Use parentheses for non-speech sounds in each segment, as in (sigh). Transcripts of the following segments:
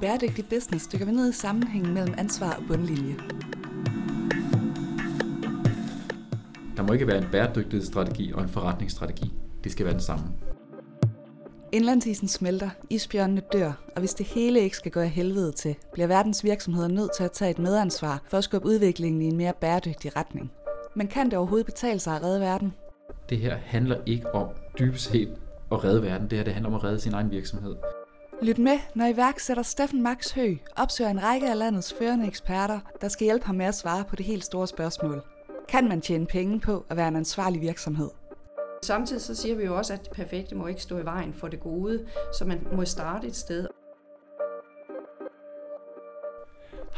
Bæredygtig business dykker vi ned i sammenhængen mellem ansvar og bundlinje. Der må ikke være en bæredygtighedsstrategi og en forretningsstrategi. Det skal være den samme. Indlandsisen smelter, isbjørnene dør, og hvis det hele ikke skal gå af helvede til, bliver verdens virksomheder nødt til at tage et medansvar for at skubbe udviklingen i en mere bæredygtig retning. Men kan det overhovedet betale sig at redde verden? Det her handler ikke om dybest set at redde verden. Det her det handler om at redde sin egen virksomhed. Lyt med, når iværksætter Steffen Max Hø opsøger en række af landets førende eksperter, der skal hjælpe ham med at svare på det helt store spørgsmål. Kan man tjene penge på at være en ansvarlig virksomhed? Samtidig så siger vi jo også, at det perfekte må ikke stå i vejen for det gode, så man må starte et sted.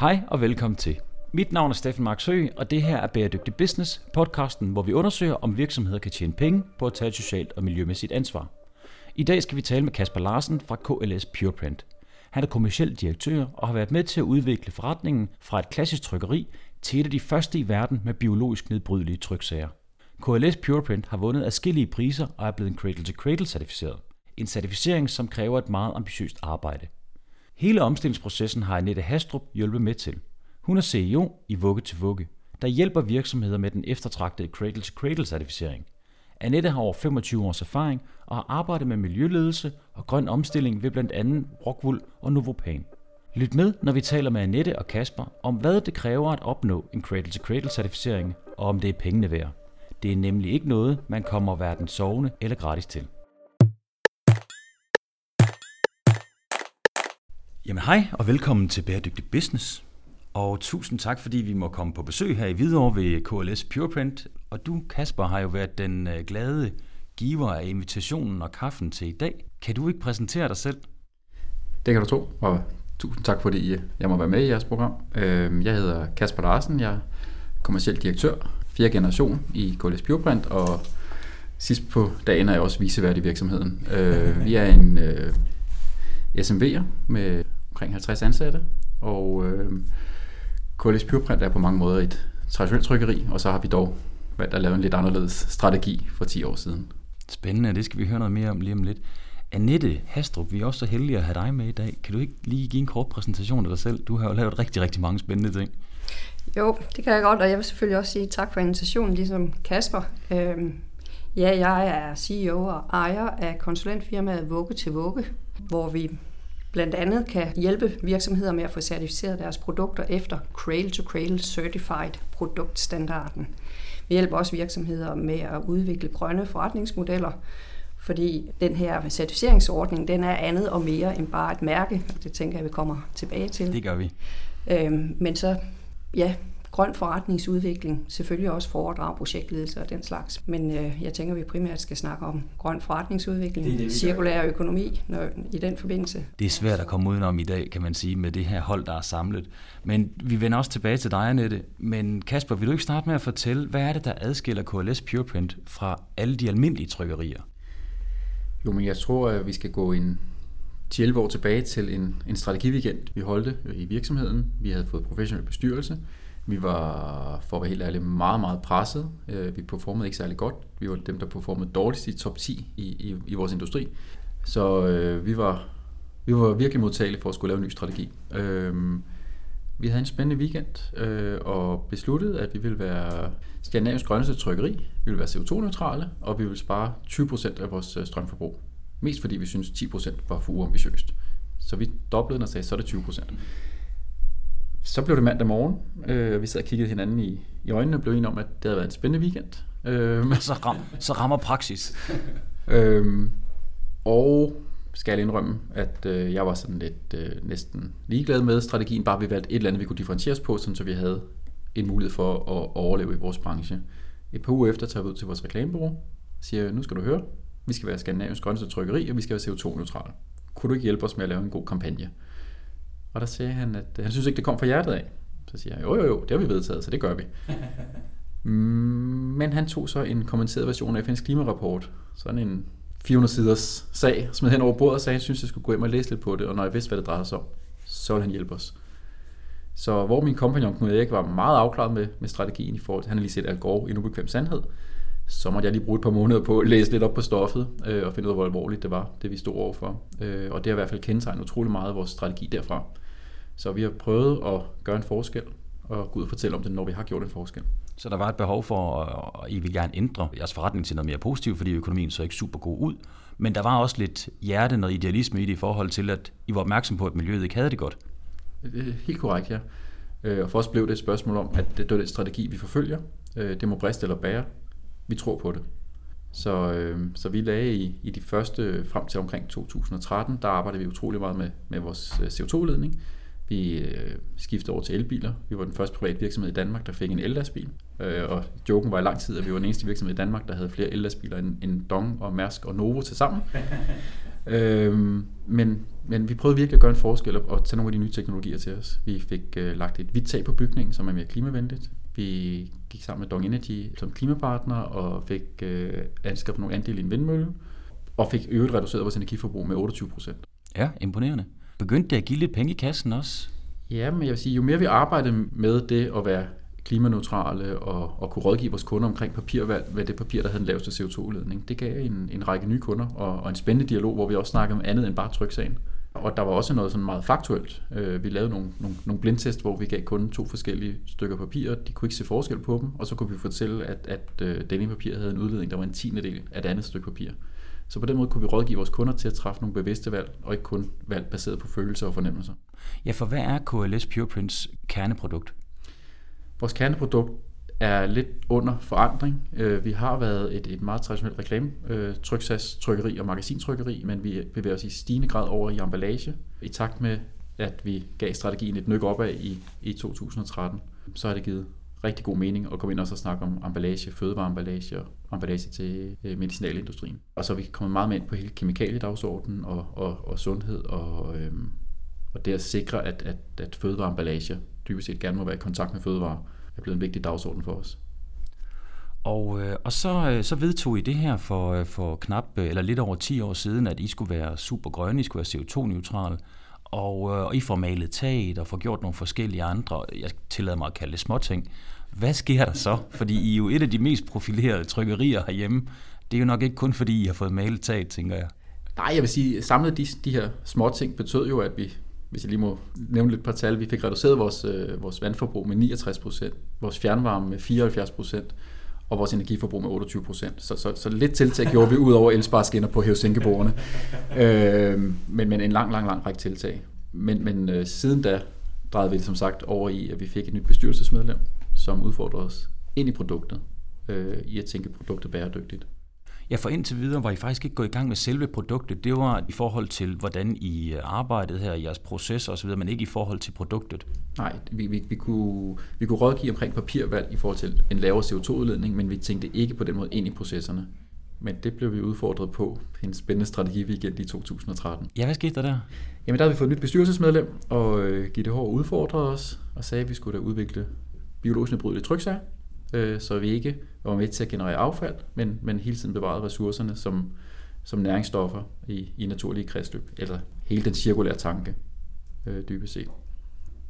Hej og velkommen til. Mit navn er Steffen Max Høgh, og det her er Bæredygtig Business, podcasten, hvor vi undersøger, om virksomheder kan tjene penge på at tage et socialt og miljømæssigt ansvar. I dag skal vi tale med Kasper Larsen fra KLS Pureprint. Han er kommersiel direktør og har været med til at udvikle forretningen fra et klassisk trykkeri til et af de første i verden med biologisk nedbrydelige tryksager. KLS Pureprint har vundet adskillige priser og er blevet Cradle to Cradle certificeret. En certificering, som kræver et meget ambitiøst arbejde. Hele omstillingsprocessen har Annette Hastrup hjulpet med til. Hun er CEO i Vugge til Vugge, der hjælper virksomheder med den eftertragtede Cradle to Cradle certificering. Annette har over 25 års erfaring og har arbejdet med miljøledelse og grøn omstilling ved blandt andet Rockwool og Novopan. Lyt med, når vi taler med Annette og Kasper om, hvad det kræver at opnå en Cradle to Cradle certificering, og om det er pengene værd. Det er nemlig ikke noget, man kommer hverken sovende eller gratis til. Jamen hej og velkommen til Bæredygtig Business. Og tusind tak, fordi vi må komme på besøg her i Hvidovre ved KLS Pureprint. Og du, Kasper, har jo været den øh, glade giver af invitationen og kaffen til i dag. Kan du ikke præsentere dig selv? Det kan du tro, og tusind tak, fordi jeg må være med i jeres program. Øhm, jeg hedder Kasper Larsen, jeg er kommersiel direktør, fjerde generation i KLS Pureprint, og sidst på dagen er jeg også visevært i virksomheden. Øh, vi er en øh, SMV'er med omkring 50 ansatte, og øh, KLS Pureprint er på mange måder et traditionelt trykkeri, og så har vi dog valgt at lave en lidt anderledes strategi for 10 år siden. Spændende, det skal vi høre noget mere om lige om lidt. Annette Hastrup, vi er også så heldige at have dig med i dag. Kan du ikke lige give en kort præsentation af dig selv? Du har jo lavet rigtig, rigtig mange spændende ting. Jo, det kan jeg godt, og jeg vil selvfølgelig også sige tak for invitationen, ligesom Kasper. Øhm, ja, jeg er CEO og ejer af konsulentfirmaet Vugge til Vugge, hvor vi blandt andet kan hjælpe virksomheder med at få certificeret deres produkter efter Cradle to Cradle Certified produktstandarden. Vi hjælper også virksomheder med at udvikle grønne forretningsmodeller, fordi den her certificeringsordning, den er andet og mere end bare et mærke. Det tænker jeg, vi kommer tilbage til. Det gør vi. Øhm, men så, ja, grøn forretningsudvikling, selvfølgelig også foredrag, projektledelse og den slags. Men øh, jeg tænker, at vi primært skal snakke om grøn forretningsudvikling, det det, cirkulær økonomi når, i den forbindelse. Det er svært at komme udenom i dag, kan man sige, med det her hold, der er samlet. Men vi vender også tilbage til dig, Annette. Men Kasper, vil du ikke starte med at fortælle, hvad er det, der adskiller KLS Pureprint fra alle de almindelige trykkerier? Jo, men jeg tror, at vi skal gå en 10 år tilbage til en, en strategiweekend, vi holdte i virksomheden. Vi havde fået professionel bestyrelse. Vi var, for at være helt ærlig, meget, meget presset. Øh, vi performede ikke særlig godt. Vi var dem, der performede dårligst i top 10 i, i, i vores industri. Så øh, vi, var, vi var virkelig modtagelige for at skulle lave en ny strategi. Øh, vi havde en spændende weekend øh, og besluttede, at vi ville være Skandinavisk grønneste trykkeri. Vi ville være CO2-neutrale, og vi ville spare 20% af vores øh, strømforbrug. Mest fordi vi synes 10% var for uambitiøst. Så vi doblede den og sagde, så er det 20% så blev det mandag morgen, øh, og vi sad og kiggede hinanden i, i øjnene og blev enige om, at det havde været en spændende weekend. Øh, (laughs) så, ram, så rammer praksis. (laughs) øh, og skal jeg indrømme, at øh, jeg var sådan lidt øh, næsten ligeglad med strategien, bare vi valgte et eller andet, vi kunne differentieres på, sådan, så vi havde en mulighed for at overleve i vores branche. Et par uger efter tager vi ud til vores reklamebureau og siger, nu skal du høre, vi skal være Skandinaviens grønneste trykkeri, og vi skal være CO2-neutrale. Kunne du ikke hjælpe os med at lave en god kampagne? Og der sagde han, at han synes ikke, det kom fra hjertet af. Så siger jeg, jo jo jo, det har vi vedtaget, så det gør vi. (laughs) Men han tog så en kommenteret version af FN's klimarapport, sådan en 400 siders sag, smed hen over bordet og sagde, at han synes, jeg skulle gå hjem og læse lidt på det, og når jeg vidste, hvad det drejede sig om, så ville han hjælpe os. Så hvor min kompagnon Knud Erik var meget afklaret med, med strategien i forhold til, han har lige set Al Gore i en ubekvem sandhed, så måtte jeg lige bruge et par måneder på at læse lidt op på stoffet øh, og finde ud af, hvor alvorligt det var, det vi stod overfor. Øh, og det har i hvert fald kendetegnet utrolig meget af vores strategi derfra. Så vi har prøvet at gøre en forskel og gå ud og fortælle om det, når vi har gjort en forskel. Så der var et behov for, at I vil gerne ændre jeres forretning til noget mere positivt, fordi økonomien så ikke super god ud. Men der var også lidt hjerte, noget idealisme i det i forhold til, at I var opmærksom på, at miljøet ikke havde det godt. Helt korrekt, ja. Øh, og for os blev det et spørgsmål om, at det er den strategi, vi forfølger. Øh, det må briste eller bære. Vi tror på det. Så, øh, så vi lagde i, i de første, frem til omkring 2013, der arbejdede vi utrolig meget med, med vores CO2-ledning. Vi øh, skiftede over til elbiler. Vi var den første private virksomhed i Danmark, der fik en ellastbil. Øh, og joken var i lang tid, at vi var den eneste virksomhed i Danmark, der havde flere ellastbiler end, end Dong og Mærsk og Novo til sammen. (laughs) øh, men, men vi prøvede virkelig at gøre en forskel og tage nogle af de nye teknologier til os. Vi fik øh, lagt et hvidt tag på bygningen, som er mere klimavenligt. Vi gik sammen med Dong Energy som klimapartner og fik øh, anskaffet nogle andel i en vindmølle og fik øget reduceret vores energiforbrug med 28 procent. Ja, imponerende. Begyndte det at give lidt penge i kassen også? Ja, men jeg vil sige, jo mere vi arbejdede med det at være klimaneutrale og, og kunne rådgive vores kunder omkring papirvalg, hvad det papir, der havde den laveste CO2-udledning. Det gav en, en række nye kunder og, og en spændende dialog, hvor vi også snakkede om andet end bare tryksagen. Og der var også noget sådan meget faktuelt. Øh, vi lavede nogle, nogle, nogle blindtest, hvor vi gav kunden to forskellige stykker papir. De kunne ikke se forskel på dem, og så kunne vi fortælle, at, at øh, denne papir havde en udledning, der var en tiende del af det andet stykke papir. Så på den måde kunne vi rådgive vores kunder til at træffe nogle bevidste valg, og ikke kun valg baseret på følelser og fornemmelser. Ja, for hvad er KLS PurePrints kerneprodukt? Vores kerneprodukt er lidt under forandring. Øh, vi har været et, et meget traditionelt reklame, øh, tryksats, trykkeri og magasintrykkeri, men vi bevæger os i stigende grad over i emballage, i takt med, at vi gav strategien et nyk opad i, i 2013. Så har det givet rigtig god mening at komme ind og så snakke om emballage, fødevareemballage og emballage til øh, medicinalindustrien. Og så er vi kommet meget med ind på hele kemikaliedagsordenen og, og, og sundhed og, øhm, og det at sikre, at, at, at fødevareemballage dybest set gerne må være i kontakt med fødevarer, er blevet en vigtig dagsorden for os. Og, øh, og så, øh, så vedtog I det her for, øh, for knap øh, eller lidt over 10 år siden, at I skulle være super grønne, I skulle være CO2-neutrale, og, øh, og I får malet taget og får gjort nogle forskellige andre, jeg tillader mig at kalde det småting. Hvad sker der så? Fordi I er jo et af de mest profilerede trykkerier herhjemme. Det er jo nok ikke kun fordi, I har fået malet taget, tænker jeg. Nej, jeg vil sige, samlet de, de her små ting betød jo, at vi, hvis jeg lige må nævne lidt par tal, vi fik reduceret vores, øh, vores vandforbrug med 69 procent, vores fjernvarme med 74 procent, og vores energiforbrug med 28 procent. Så, så, så lidt tiltag gjorde vi ud over elsparskinner på Helsinki-borgerne. øh, men, men en lang, lang, lang række tiltag. Men, men øh, siden da drejede vi det som sagt over i, at vi fik et nyt bestyrelsesmedlem, som udfordrede os ind i produktet, øh, i at tænke produktet bæredygtigt. Ja, for indtil videre var I faktisk ikke gået i gang med selve produktet. Det var i forhold til, hvordan I arbejdede her jeres proces osv., men ikke i forhold til produktet. Nej, vi, vi, vi, kunne, vi kunne rådgive omkring papirvalg i forhold til en lavere CO2-udledning, men vi tænkte ikke på den måde ind i processerne. Men det blev vi udfordret på en spændende strategi weekend i 2013. Ja, hvad skete der der? Jamen der havde vi fået et nyt bestyrelsesmedlem, og øh, Gitte Hård udfordrede os og sagde, at vi skulle da udvikle biologisk nedbrydelige tryksager, øh, så vi ikke var med til at generere affald, men, men hele tiden bevarede ressourcerne som, som næringsstoffer i, i naturlige kredsløb, eller hele den cirkulære tanke, øh, dybest set.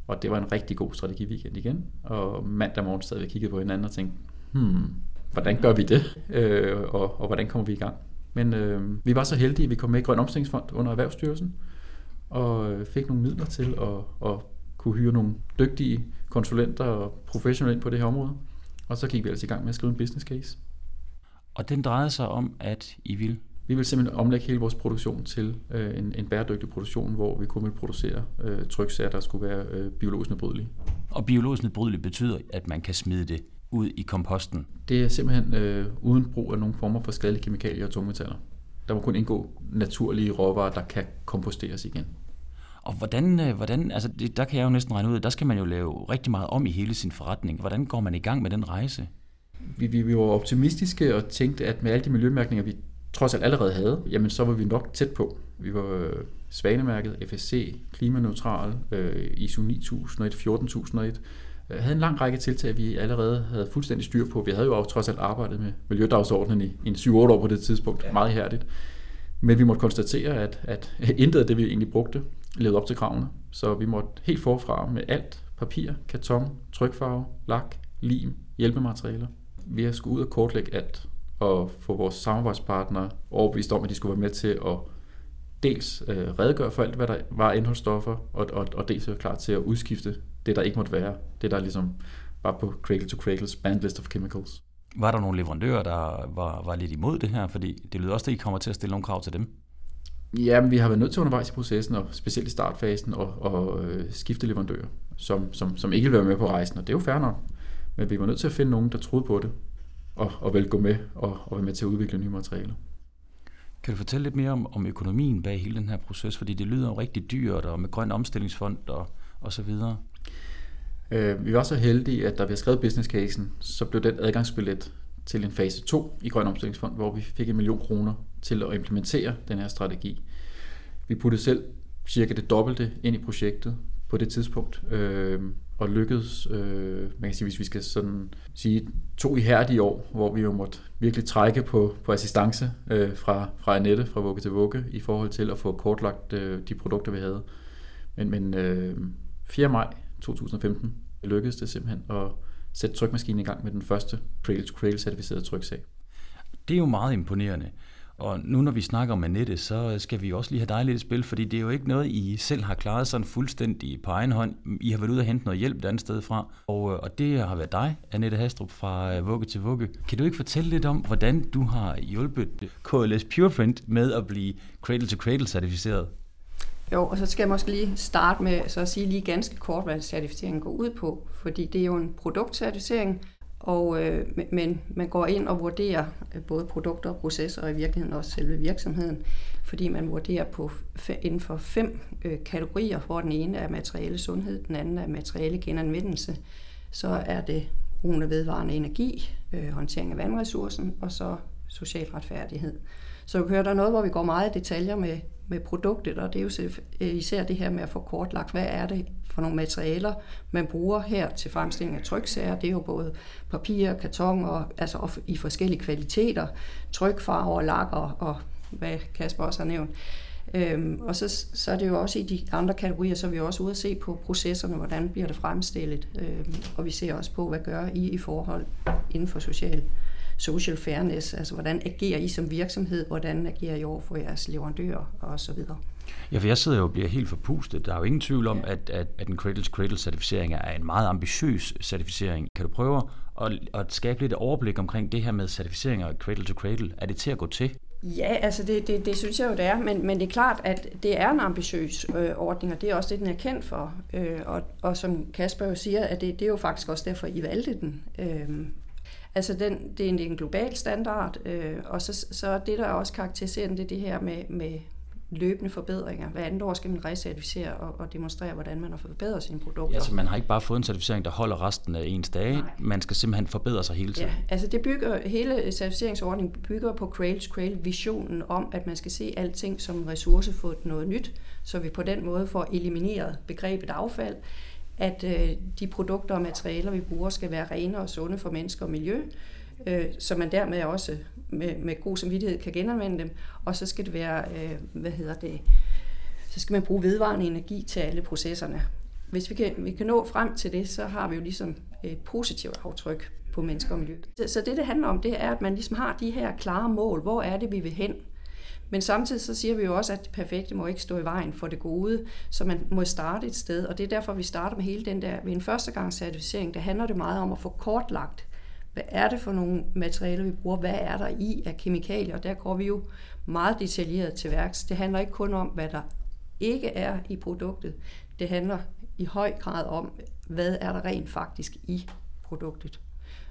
Og det var en rigtig god strategi weekend igen, og mandag morgen sad vi og kiggede på hinanden og tænkte, hmm, hvordan gør vi det, øh, og, og hvordan kommer vi i gang? Men øh, vi var så heldige, at vi kom med i Grøn Omstillingsfond under Erhvervsstyrelsen, og øh, fik nogle midler til at, at kunne hyre nogle dygtige konsulenter og professionelle ind på det her område. Og så gik vi altså i gang med at skrive en business case. Og den drejede sig om, at I vil? Vi vil simpelthen omlægge hele vores produktion til øh, en, en bæredygtig produktion, hvor vi kun vil producere øh, tryksager, der skulle være øh, biologisk nedbrydelige. Og biologisk nedbrydelige betyder, at man kan smide det ud i komposten? Det er simpelthen øh, uden brug af nogen former for skadelige kemikalier og tungmetaller. Der må kun indgå naturlige råvarer, der kan komposteres igen. Og hvordan, øh, hvordan altså det, der kan jeg jo næsten regne ud, der skal man jo lave rigtig meget om i hele sin forretning. Hvordan går man i gang med den rejse? Vi, vi, vi var optimistiske og tænkte, at med alle de miljømærkninger, vi trods alt allerede havde, jamen så var vi nok tæt på. Vi var øh, Svanemærket, FSC, klimaneutral, øh, ISO 9001, 14001, øh, havde en lang række tiltag, vi allerede havde fuldstændig styr på. Vi havde jo også trods alt arbejdet med miljødagsordenen i, i en 7-8 år på det tidspunkt, ja. meget hærdigt. Men vi måtte konstatere, at, at (laughs) intet af det, vi egentlig brugte, levede op til kravene. Så vi måtte helt forfra med alt, papir, karton, trykfarve, lak, lim, hjælpematerialer. Vi har skulle ud og kortlægge alt. og få vores samarbejdspartnere overbevist om, at de skulle være med til at dels øh, redegøre for alt, hvad der var indholdsstoffer, og, og, og dels være klar til at udskifte det, der ikke måtte være. Det, der ligesom var på Cradle to Cradle's banned list of chemicals. Var der nogle leverandører, der var, var lidt imod det her? Fordi det lyder også, at I kommer til at stille nogle krav til dem. Ja, men vi har været nødt til undervejs i processen, og specielt i startfasen, og, og øh, skifte leverandører, som, som, som ikke vil være med på rejsen, og det er jo fair nok. Men vi var nødt til at finde nogen, der troede på det, og, og vil gå med og, og være med til at udvikle nye materialer. Kan du fortælle lidt mere om, om økonomien bag hele den her proces? Fordi det lyder jo rigtig dyrt, og med grøn omstillingsfond og, og så videre. Øh, vi var så heldige, at da vi har skrevet business casen, så blev den adgangsbillet til en fase 2 i Grøn Omstillingsfond, hvor vi fik en million kroner til at implementere den her strategi. Vi puttede selv cirka det dobbelte ind i projektet på det tidspunkt, øh, og lykkedes, øh, man kan sige, hvis vi skal sådan sige, to ihærdige år, hvor vi jo måtte virkelig trække på, på assistance øh, fra, fra Annette, fra Vugge til Vugge, i forhold til at få kortlagt øh, de produkter, vi havde. Men, men øh, 4. maj 2015 lykkedes det simpelthen at sætte trykmaskinen i gang med den første cradle-to-cradle certificerede tryksag. Det er jo meget imponerende. Og nu når vi snakker om Annette, så skal vi også lige have dig lidt i spil, fordi det er jo ikke noget, I selv har klaret sådan fuldstændig på egen hånd. I har været ude og hente noget hjælp et andet sted fra, og, øh, og det har været dig, Annette Hastrup fra øh, Vugge til Vugge. Kan du ikke fortælle lidt om, hvordan du har hjulpet KLS Pureprint med at blive Cradle to Cradle certificeret? Jo, og så skal jeg måske lige starte med så at sige lige ganske kort, hvad certificeringen går ud på, fordi det er jo en produktcertificering, og, øh, men man går ind og vurderer øh, både produkter og processer, og i virkeligheden også selve virksomheden, fordi man vurderer på inden for fem øh, kategorier, hvor den ene er materiale sundhed, den anden er materiale genanvendelse, så er det brugen af vedvarende energi, øh, håndtering af vandressourcen, og så social retfærdighed. Så du hører, der er noget, hvor vi går meget i detaljer med, med produktet, og det er jo øh, især det her med at få kortlagt, hvad er det for nogle materialer, man bruger her til fremstilling af tryksager. Det er jo både papir, karton og altså i forskellige kvaliteter, trykfarver, lakker og hvad Kasper også har nævnt. Øhm, og så, så er det jo også i de andre kategorier, så er vi også ude at se på processerne, hvordan bliver det fremstillet, øhm, og vi ser også på, hvad gør I i forhold inden for social social fairness, altså hvordan agerer I som virksomhed, hvordan agerer I over for jeres leverandører og så videre. Ja, for jeg sidder jo og bliver helt forpustet. Der er jo ingen tvivl om, ja. at, at, at en Cradle to Cradle certificering er en meget ambitiøs certificering. Kan du prøve at, at skabe lidt overblik omkring det her med certificering og Cradle to Cradle? Er det til at gå til? Ja, altså det, det, det synes jeg jo, det er, men, men det er klart, at det er en ambitiøs øh, ordning, og det er også det, den er kendt for. Øh, og, og som Kasper jo siger, at det, det er jo faktisk også derfor, I valgte den. Øh, Altså den, det er en, en global standard, øh, og så, så det, der er også karakteriserende, det er det her med, med løbende forbedringer. Hver andet år skal man recertificere og, og demonstrere, hvordan man har forbedret sine produkter. Ja, så man har ikke bare fået en certificering, der holder resten af ens dage. Nej. Man skal simpelthen forbedre sig hele tiden. Ja, altså det bygger, hele certificeringsordningen bygger på Cradle to Cradle visionen om, at man skal se alting som ressource for noget nyt, så vi på den måde får elimineret begrebet affald at øh, de produkter og materialer, vi bruger, skal være rene og sunde for mennesker og miljø, øh, så man dermed også med, med god samvittighed kan genanvende dem. Og så skal det være, øh, hvad hedder det, så skal man bruge vedvarende energi til alle processerne. Hvis vi kan, vi kan nå frem til det, så har vi jo ligesom et positivt aftryk på mennesker og miljø. Så, så det, det handler om, det er, at man ligesom har de her klare mål. Hvor er det, vi vil hen? Men samtidig så siger vi jo også, at det perfekte må ikke stå i vejen for det gode, så man må starte et sted. Og det er derfor, vi starter med hele den der, ved en førstegangscertificering, der handler det meget om at få kortlagt, hvad er det for nogle materialer, vi bruger, hvad er der i af kemikalier, og der går vi jo meget detaljeret til værks. Det handler ikke kun om, hvad der ikke er i produktet, det handler i høj grad om, hvad er der rent faktisk i produktet.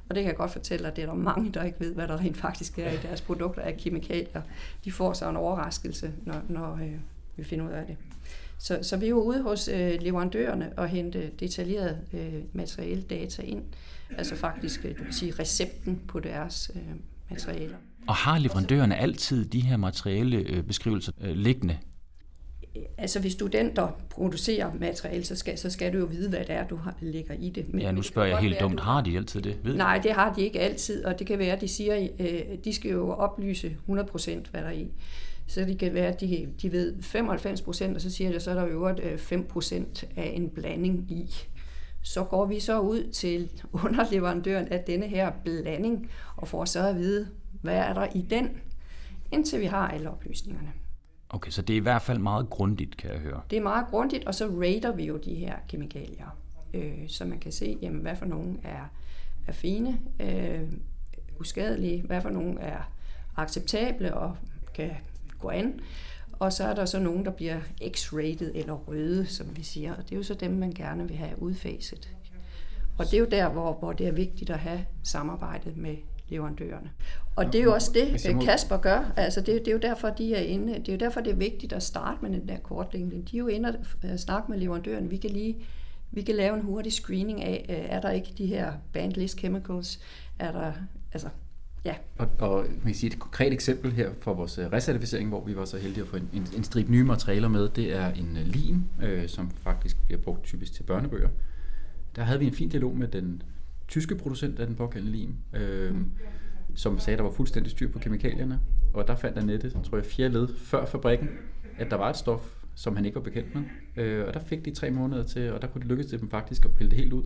Og det kan jeg godt fortælle at det er der mange, der ikke ved, hvad der rent faktisk er i deres produkter af kemikalier. De får så en overraskelse, når, når øh, vi finder ud af det. Så, så vi er jo ude hos øh, leverandørerne og hente detaljeret øh, materiale data ind. Altså faktisk, øh, du kan sige, recepten på deres øh, materialer. Og har leverandørerne altid de her materiale øh, beskrivelser øh, liggende altså hvis du er den, der producerer materiale, så skal, så skal du jo vide, hvad det er, du har, lægger i det. Men, ja, nu spørger jeg helt være, dumt. Har de altid det? Ved Nej, det har de ikke altid, og det kan være, at de siger, øh, de skal jo oplyse 100% hvad der er i. Så det kan være, at de, de ved 95%, og så siger de, så er der jo 5% øh, af en blanding i. Så går vi så ud til (laughs) underleverandøren af denne her blanding, og får så at vide, hvad er der i den, indtil vi har alle oplysningerne. Okay, så det er i hvert fald meget grundigt, kan jeg høre. Det er meget grundigt, og så rater vi jo de her kemikalier, øh, så man kan se, jamen, hvad for nogen er, er fine, øh, uskadelige, hvad for nogen er acceptable og kan gå an. Og så er der så nogen, der bliver x-rated eller røde, som vi siger, og det er jo så dem, man gerne vil have udfaset. Og det er jo der, hvor, hvor det er vigtigt at have samarbejdet med leverandørerne. Og det er jo også det, Kasper gør. Altså det, det er jo derfor, de er inde. Det er jo derfor, det er vigtigt at starte med den der kortlægning. De er jo inde og snakke med leverandøren. Vi kan lige vi kan lave en hurtig screening af, øh, er der ikke de her banned list chemicals? Er der, altså, ja. Og, og man kan sige et konkret eksempel her for vores øh, recertificering, hvor vi var så heldige at få en, en, en strip nye materialer med, det er en øh, lim, øh, som faktisk bliver brugt typisk til børnebøger. Der havde vi en fin dialog med den tyske producent af den pågældende lim, øh, som sagde, at der var fuldstændig styr på kemikalierne. Og der fandt Annette, tror jeg, fjerde led før fabrikken, at der var et stof, som han ikke var bekendt med. Øh, og der fik de tre måneder til, og der kunne det lykkes til dem faktisk at pille det helt ud.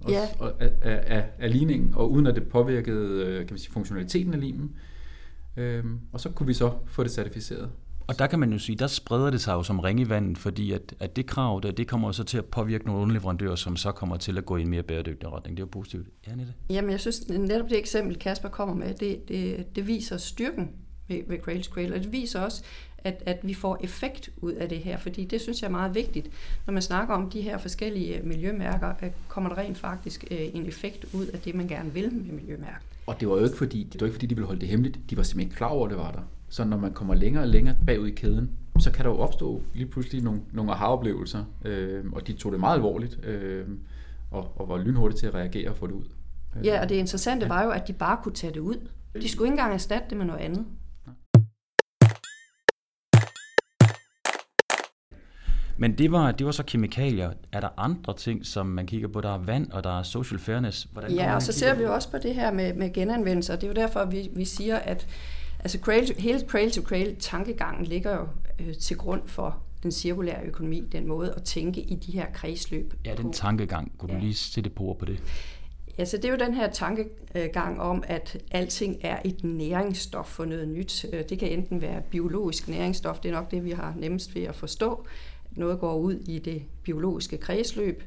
Og, Ja. og af, af, af, ligningen, og uden at det påvirkede øh, kan man sige, funktionaliteten af limen. Øh, og så kunne vi så få det certificeret. Og der kan man jo sige, der spreder det sig jo som ring i vandet, fordi at, at det krav, der, det kommer jo så til at påvirke nogle underleverandører, som så kommer til at gå i en mere bæredygtig retning. Det er jo positivt. Ja, Nette? Jamen, jeg synes netop det eksempel, Kasper kommer med, det, det, det viser styrken ved, ved to Cradle, og det viser også, at, at vi får effekt ud af det her, fordi det synes jeg er meget vigtigt. Når man snakker om de her forskellige miljømærker, øh, kommer der rent faktisk øh, en effekt ud af det, man gerne vil med miljømærker. Og det var jo ikke fordi, det var ikke fordi, de ville holde det hemmeligt. De var simpelthen ikke klar over, at det var der. Så når man kommer længere og længere bagud i kæden, så kan der jo opstå lige pludselig nogle, nogle aha-oplevelser. Øh, og de tog det meget alvorligt, øh, og, og var lynhurtige til at reagere og få det ud. Ja, og det interessante var jo, at de bare kunne tage det ud. De skulle ikke engang erstatte det med noget andet. Men det var, det var så kemikalier. Er der andre ting, som man kigger på? Der er vand, og der er social fairness. Hvordan Ja, og så ser vi jo også på det her med, med genanvendelse, og det er jo derfor, vi, vi siger, at altså cradle, hele cradle to cradle tankegangen ligger jo øh, til grund for den cirkulære økonomi, den måde at tænke i de her kredsløb Ja, den på. tankegang. Kunne du Ja. lige sætte på ord på det? Altså, det er jo den her tankegang om, at alting er et næringsstof for noget nyt. Øh, Det kan enten være biologisk næringsstof, det er nok det, vi har nemmest ved at forstå. Noget går ud i det biologiske kredsløb,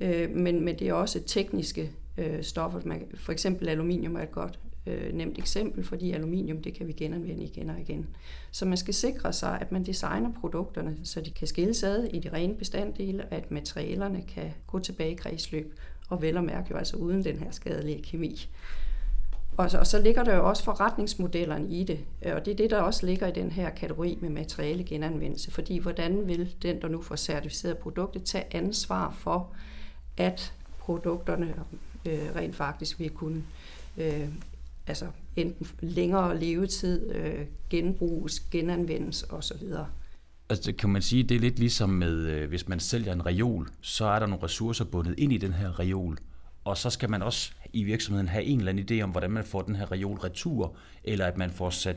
øh, men, men det er også tekniske øh, stoffer. Man, for eksempel aluminium er et godt øh, nemt eksempel, fordi aluminium det kan vi genanvende igen og igen. Så man skal sikre sig, at man designer produkterne, så de kan skilles ad i de rene bestanddele, og at materialerne kan gå tilbage i kredsløb, og vel og mærke jo altså uden den her skadelige kemi. Og så, og så ligger der jo også forretningsmodellerne i det, og det er det, der også ligger i den her kategori med materiale genanvendelse, fordi hvordan vil den, der nu får certificeret produktet, tage ansvar for, at produkterne øh, rent faktisk vil kunne øh, altså enten længere levetid, øh, genbruges, genanvendes osv. Altså, kan man sige, det er lidt ligesom med, øh, hvis man sælger en reol, så er der nogle ressourcer bundet ind i den her reol. Og så skal man også i virksomheden have en eller anden idé om, hvordan man får den her reol retur, eller at man får sat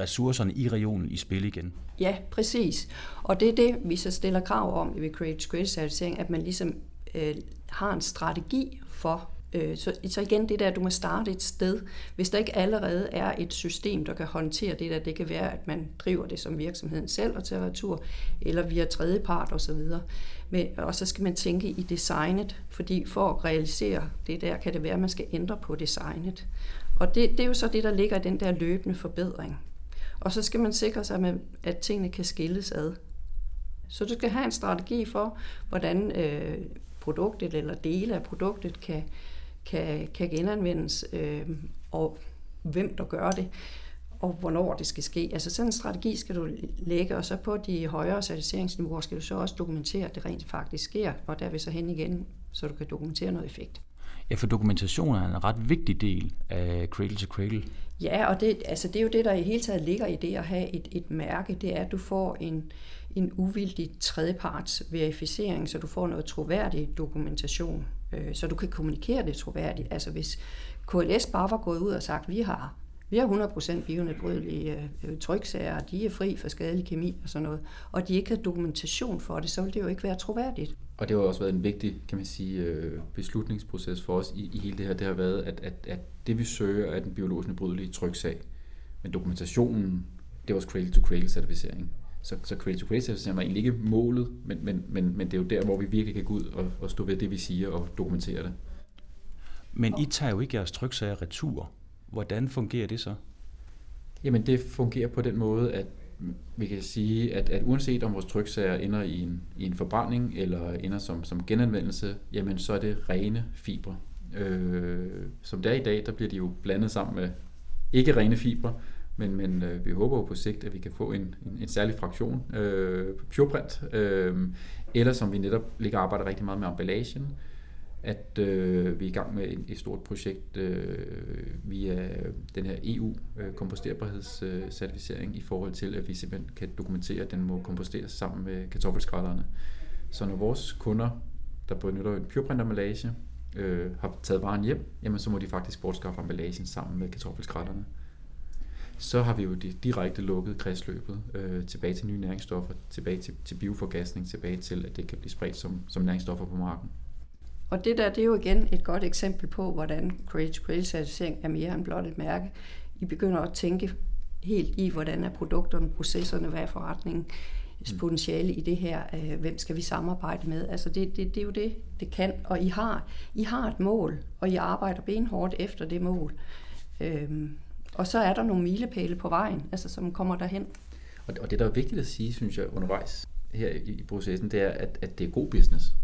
ressourcerne i reolen i spil igen. Ja, præcis. Og det er det, vi så stiller krav om ved Create certificering, at man ligesom øh, har en strategi for øh, så, så igen det der, du må starte et sted. Hvis der ikke allerede er et system, der kan håndtere det der, det kan være, at man driver det som virksomheden selv og tager retur, eller via tredjepart osv. Men, og så skal man tænke i designet, fordi for at realisere det der, kan det være, at man skal ændre på designet. Og det, det er jo så det, der ligger i den der løbende forbedring. Og så skal man sikre sig, med, at tingene kan skilles ad. Så du skal have en strategi for, hvordan øh, produktet eller dele af produktet kan, kan, kan genanvendes, øh, og hvem der gør det, og hvornår det skal ske. Altså sådan en strategi skal du lægge, og så på de højere certificeringsniveauer skal du så også dokumentere, at det rent faktisk sker, og der vil så hen igen, så du kan dokumentere noget effekt. Ja, for dokumentation er en ret vigtig del af Cradle to Cradle. Ja, og det, altså det er jo det, der i hele taget ligger i det at have et, et mærke, det er, at du får en, en uvildig tredjeparts verificering, så du får noget troværdig dokumentation, øh, så du kan kommunikere det troværdigt. Altså hvis KLS bare var gået ud og sagt, vi har Vi har 100% bionedbrydelige øh, øh tryksager, de er fri for skadelig kemi og sådan noget, og de ikke har dokumentation for det, så vil det jo ikke være troværdigt. Og det har også været en vigtig, kan man sige, øh, beslutningsproces for os i, i hele det her. Det har været, at, at, at det vi søger er den biologisk nedbrydelige tryksag. Men dokumentationen, det var også cradle-to-cradle certificering. Så, så cradle-to-cradle certificering var egentlig ikke målet, men, men, men, men det er jo der, hvor vi virkelig kan gå ud og, og stå ved det, vi siger og dokumentere det. Men I tager jo ikke jeres tryksager retur. Hvordan fungerer det så? Jamen det fungerer på den måde, at vi kan sige, at, at uanset om vores tryksager ender i en, i en forbrænding eller ender som, som genanvendelse, jamen så er det rene fibre. Øh, som det er i dag, der bliver de jo blandet sammen med ikke rene fibre, men, men øh, vi håber jo på sigt, at vi kan få en, en, en særlig fraktion, øh, pureprint, øh, eller som vi netop ligger og arbejder rigtig meget med emballagen, at øh, vi er i gang med et, et stort projekt øh, via den her EU-komposterbarhedscertificering øh, i forhold til, at vi simpelthen kan dokumentere, at den må komposteres sammen med kartoffelskralderne. Så når vores kunder, der benytter en pureprint emballage, øh, har taget varen hjem, jamen så må de faktisk bortskaffe emballagen sammen med kartoffelskralderne. Så har vi jo direkte lukket kredsløbet øh, tilbage til nye næringsstoffer, tilbage til, til bioforgasning, tilbage til, at det kan blive spredt som, som næringsstoffer på marken. Og det der, det er jo igen et godt eksempel på, hvordan Create to Create certificering er mere end blot et mærke. I begynder at tænke helt i, hvordan er produkterne, processerne, hvad er forretningen, mm. potentiale i det her, øh, hvem skal vi samarbejde med. Altså det, det, det er jo det, det kan. Og I har, I har et mål, og I arbejder benhårdt efter det mål. Øhm, og så er der nogle milepæle på vejen, altså som kommer derhen. Og, og det, der er vigtigt at sige, synes jeg, undervejs her i, i processen, det er, at, at det er god business.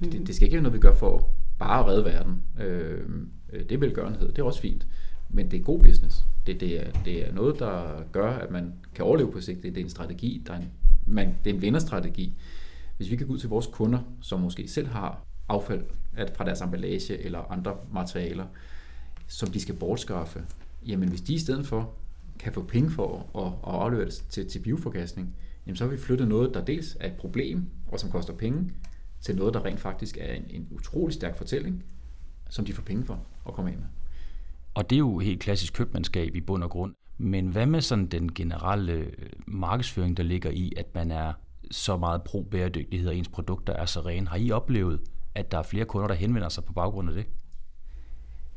Mm. Det, det skal ikke være noget, vi gør for bare at redde verden. Øh, det er velgørenhed, det er også fint. Men det er god business. Det, det, er, det er noget, der gør, at man kan overleve på sigt. Det, det er en strategi. Der er en, man, det er en vinderstrategi. Hvis vi kan gå ud til vores kunder, som måske selv har affald fra deres emballage eller andre materialer, som de skal bortskaffe, jamen hvis de i stedet for kan få penge for at, at aflevere det til, til bioforgasning, jamen så har vi flyttet noget, der dels er et problem, og som koster penge, til noget, der rent faktisk er en, en utrolig stærk fortælling, som de får penge for at komme ind med. Og det er jo helt klassisk købmandskab i bund og grund. Men hvad med sådan den generelle øh, markedsføring, der ligger i, at man er så meget pro-bæredygtighed, og ens produkter er så rene? Har I oplevet, at der er flere kunder, der henvender sig på baggrund af det?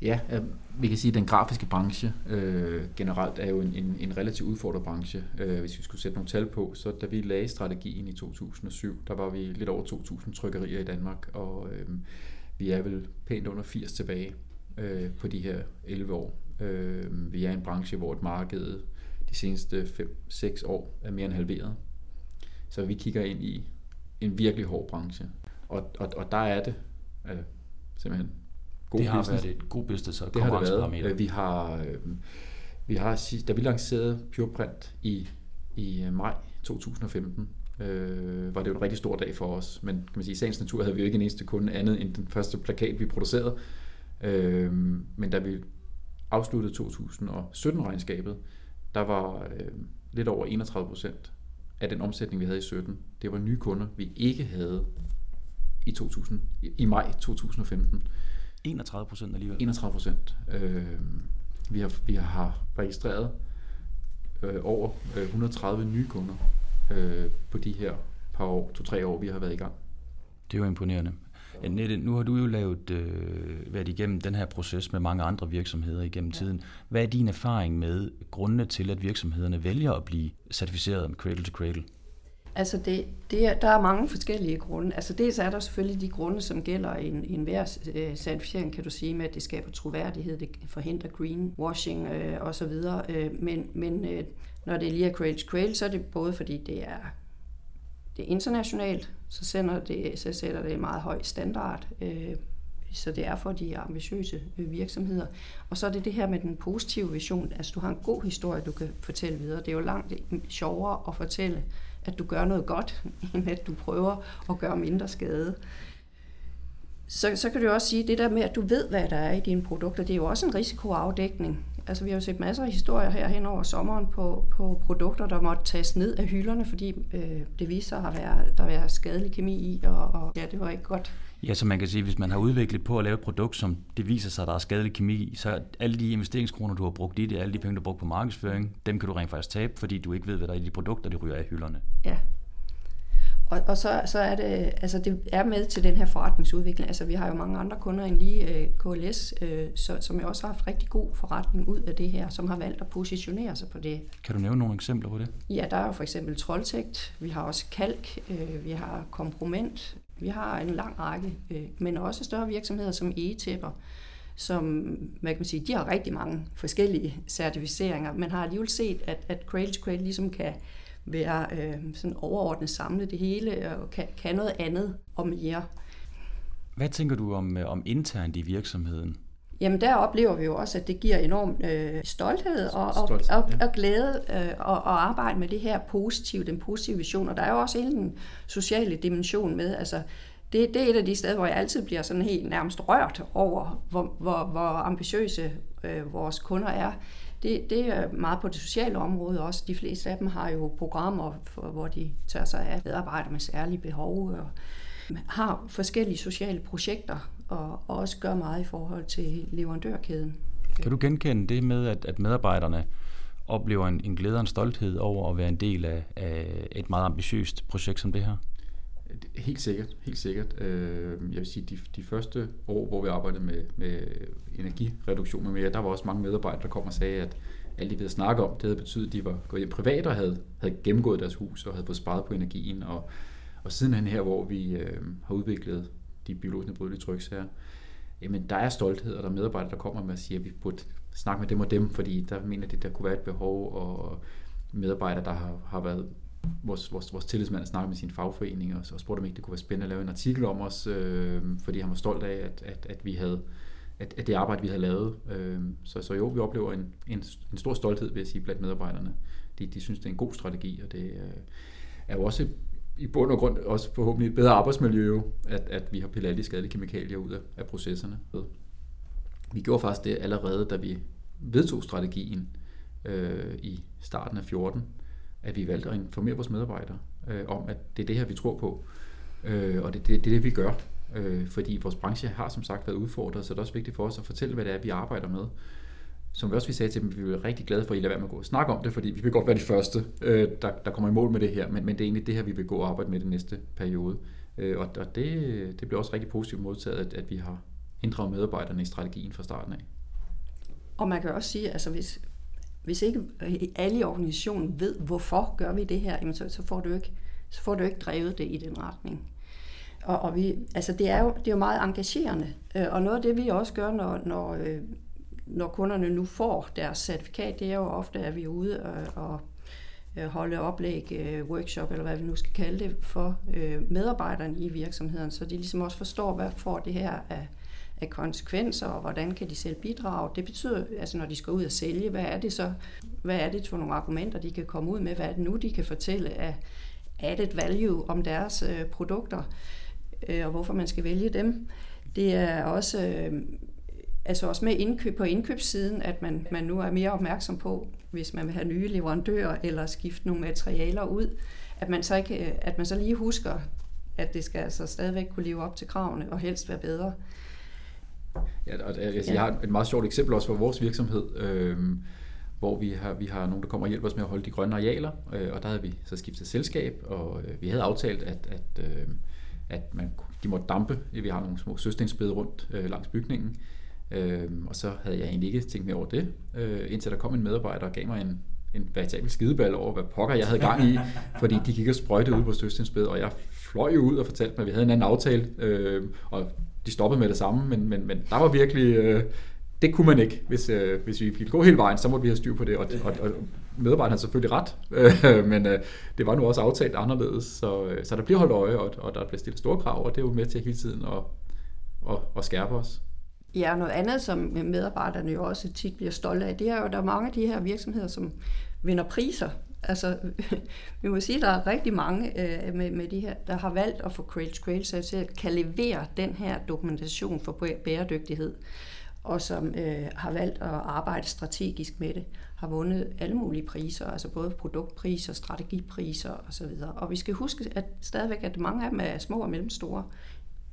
Ja, øh, vi kan sige, at den grafiske branche øh, generelt er jo en, en, en relativt udfordret branche. Øh, hvis vi skulle sætte nogle tal på, så da vi lagde strategien i 2007, der var vi lidt over 2.000 trykkerier i Danmark, og øh, vi er vel pænt under 80 tilbage øh, på de her 11 år. Øh, vi er en branche, hvor et marked de seneste 5-6 år er mere end halveret. Så vi kigger ind i en virkelig hård branche. Og, og, og der er det øh, simpelthen god det har business. været et god business og det været. Vi har, øh, vi har, da vi lancerede PurePrint i, i øh, maj 2015, øh, var det jo en rigtig stor dag for os. Men kan man sige, i sagens natur havde vi jo ikke en eneste kunde andet end den første plakat, vi producerede. Øh, men da vi afsluttede 2017-regnskabet, der var øh, lidt over 31 procent af den omsætning, vi havde i 17, det var nye kunder, vi ikke havde i, 2000, i maj 2015. 31 procent alligevel? 31 procent. Øh, vi, har, vi har registreret øh, over øh, 130 nye kunder øh, på de her par år, to-tre år, vi har været i gang. Det er jo imponerende. Nette, nu har du jo lavet, øh, været igennem den her proces med mange andre virksomheder igennem ja. tiden. Hvad er din erfaring med grundene til, at virksomhederne vælger at blive certificeret med Cradle to Cradle? Altså, det, det er, der er mange forskellige grunde. Altså, dels er der selvfølgelig de grunde, som gælder i en, en hver øh, certificering, kan du sige, med at det skaber troværdighed, det forhindrer greenwashing øh, osv. Øh, men men øh, når det lige er Cradle Cradle, så er det både fordi, det er, det er internationalt, så, sender det, så sætter det en meget høj standard, øh, så det er for de ambitiøse øh, virksomheder. Og så er det det her med den positive vision. Altså, du har en god historie, du kan fortælle videre. Det er jo langt sjovere at fortælle, at du gør noget godt, (laughs) end at du prøver at gøre mindre skade. Så, så kan du også sige, det der med, at du ved, hvad der er i dine produkter, det er jo også en risikoafdækning. Altså, vi har jo set masser af historier her hen over sommeren på, på produkter, der måtte tages ned af hylderne, fordi øh, det viser sig at være, der er skadelig kemi i, og, og ja, det var ikke godt. Ja, så man kan sige, hvis man har udviklet på at lave et produkt, som det viser sig, at der er skadelig kemi i, så alle de investeringskroner, du har brugt i det, alle de penge, du har brugt på markedsføring, dem kan du rent faktisk tabe, fordi du ikke ved, hvad der er i de produkter, de ryger af hylderne. Ja, og, og så, så er det, altså det er med til den her forretningsudvikling. Altså vi har jo mange andre kunder end lige øh, KLS, øh, så, som jo også har haft rigtig god forretning ud af det her, som har valgt at positionere sig på det. Kan du nævne nogle eksempler på det? Ja, der er jo for eksempel Trolltægt, vi har også Kalk, uh, vi har Komproment, vi har en lang række, øh, men også større virksomheder som e-tæpper, som hvad kan man sige, de har rigtig mange forskellige certificeringer, men har alligevel set, at, at Cradle to Cradle ligesom kan være øh, sådan overordnet samle det hele og kan, kan noget andet og mere. Hvad tænker du om, øh, om internt i virksomheden? Jamen der oplever vi jo også, at det giver enorm øh, stolthed og, og, stolthed, og, ja. og glæde øh, at, at arbejde med det her positive, den positive vision. Og der er jo også hele den sociale dimension med. Altså, det, det er et af de steder, hvor jeg altid bliver sådan helt nærmest rørt over, hvor, hvor, hvor ambitiøse øh, vores kunder er det, det er meget på det sociale område også. De fleste af dem har jo programmer, for, hvor de tager sig af medarbejdere med særlige behov og har forskellige sociale projekter og også gør meget i forhold til leverandørkæden. Kan du genkende det med, at, at medarbejderne oplever en, en glæde og en stolthed over at være en del af, af et meget ambitiøst projekt som det her? Helt sikkert, helt sikkert. Øh, jeg vil sige, de, de første år, hvor vi arbejdede med, med energireduktion med mere, der var også mange medarbejdere, der kom og sagde, at alt de ved at snakke om, det havde betydet, at de var gået hjem privat og havde, havde gennemgået deres hus og havde fået sparet på energien. Og, og sidenhen her, hvor vi øh, har udviklet de biologisk nedbrydelige tryksager, jamen der er stolthed, og der er medarbejdere, der kommer med at sige, at vi burde snakke med dem og dem, fordi der mener de, der kunne være et behov, og medarbejdere, der har, har været vores, vores, vores tillidsmand snakkede med sin fagforening og, og spurgte om ikke det kunne være spændende at lave en artikel om os, øh, fordi han var stolt af, at, at, at vi havde at, at det arbejde, vi havde lavet. Øh, så, så jo, vi oplever en, en, en stor stolthed, vil jeg sige, blandt medarbejderne. De, de synes, det er en god strategi, og det øh, er jo også i bund og grund også forhåbentlig et bedre arbejdsmiljø, at, at vi har pillet alle de skadelige kemikalier ud af, af processerne. Vi gjorde faktisk det allerede, da vi vedtog strategien øh, i starten af 14, at vi valgte at informere vores medarbejdere øh, om, at det er det her, vi tror på. Øh, og det, det, det er det, vi gør. Øh, fordi vores branche har som sagt været udfordret, så det er også vigtigt for os at fortælle, hvad det er, vi arbejder med. Som vi også vi sagde til dem, vi er rigtig glade for, at I lader være med at gå og snakke om det, fordi vi vil godt være de første, øh, der, der kommer i mål med det her, men, men det er egentlig det her, vi vil gå og arbejde med den næste periode. Øh, og og det, det bliver også rigtig positivt modtaget, at, at vi har inddraget medarbejderne i strategien fra starten af. Og man kan også sige, altså hvis, hvis ikke alle i organisationen ved, hvorfor gør vi det her, jamen så, så, får du ikke, så får du ikke drevet det i den retning. Og, og vi, altså det, er jo, det er jo meget engagerende. Øh, og noget af det, vi også gør, når, når, øh, når kunderne nu får deres certifikat, det er jo ofte, at vi er ude og, og øh, holde oplæg, øh, workshop eller hvad vi nu skal kalde det, for øh, medarbejderne i virksomheden, så de ligesom også forstår, hvad får det her af, af konsekvenser, og hvordan kan de selv bidrage. Det betyder, altså når de skal ud og sælge, hvad er det så, hvad er det for nogle argumenter, de kan komme ud med, hvad er det nu, de kan fortælle af added value om deres øh, produkter, øh, og hvorfor man skal vælge dem. Det er også, øh, altså også med indkøb på indkøbssiden, at man, man nu er mere opmærksom på, hvis man vil have nye leverandører eller skifte nogle materialer ud, at man så, ikke, øh, at man så lige husker, at det skal altså stadigvæk kunne leve op til kravene og helst være bedre. Ja, og jeg, jeg har et meget sjovt eksempel også for vores virksomhed, øh, hvor vi har, vi har nogen, der kommer og hjælper os med at holde de grønne arealer, øh, og der havde vi så skiftet selskab, og øh, vi havde aftalt, at, at, øh, at man, de måtte dampe. Vi har nogle små søstensbede rundt øh, langs bygningen, øh, og så havde jeg egentlig ikke tænkt mere over det, øh, indtil der kom en medarbejder og gav mig en, en veritabel skideball over, hvad pokker jeg havde gang i, (laughs) fordi de gik og sprøjtede ud på søstensbed, og jeg fløj ud og fortalte mig, at vi havde en anden aftale, øh, og de stoppede med det samme, men, men, men der var virkelig... Øh, det kunne man ikke, hvis, øh, hvis vi ville gå hele vejen, så måtte vi have styr på det, og, og, og medarbejderen har selvfølgelig ret, øh, men øh, det var nu også aftalt anderledes, så, øh, så der bliver holdt øje, og, og der bliver stillet store krav, og det er jo med til hele tiden at, at, at skærpe os. Ja, noget andet, som medarbejderne jo også tit bliver stolte af, det er jo, at der er mange af de her virksomheder, som vinder priser Altså, (laughs) vi må sige, at der er rigtig mange øh, med, med de her, der har valgt at få Cradle to Cradle, så kan levere den her dokumentation for bæredygtighed. og som øh, har valgt at arbejde strategisk med det, har vundet alle mulige priser, altså både produktpriser, strategipriser osv. Og vi skal huske, at stadigvæk at mange af dem er små og mellemstore.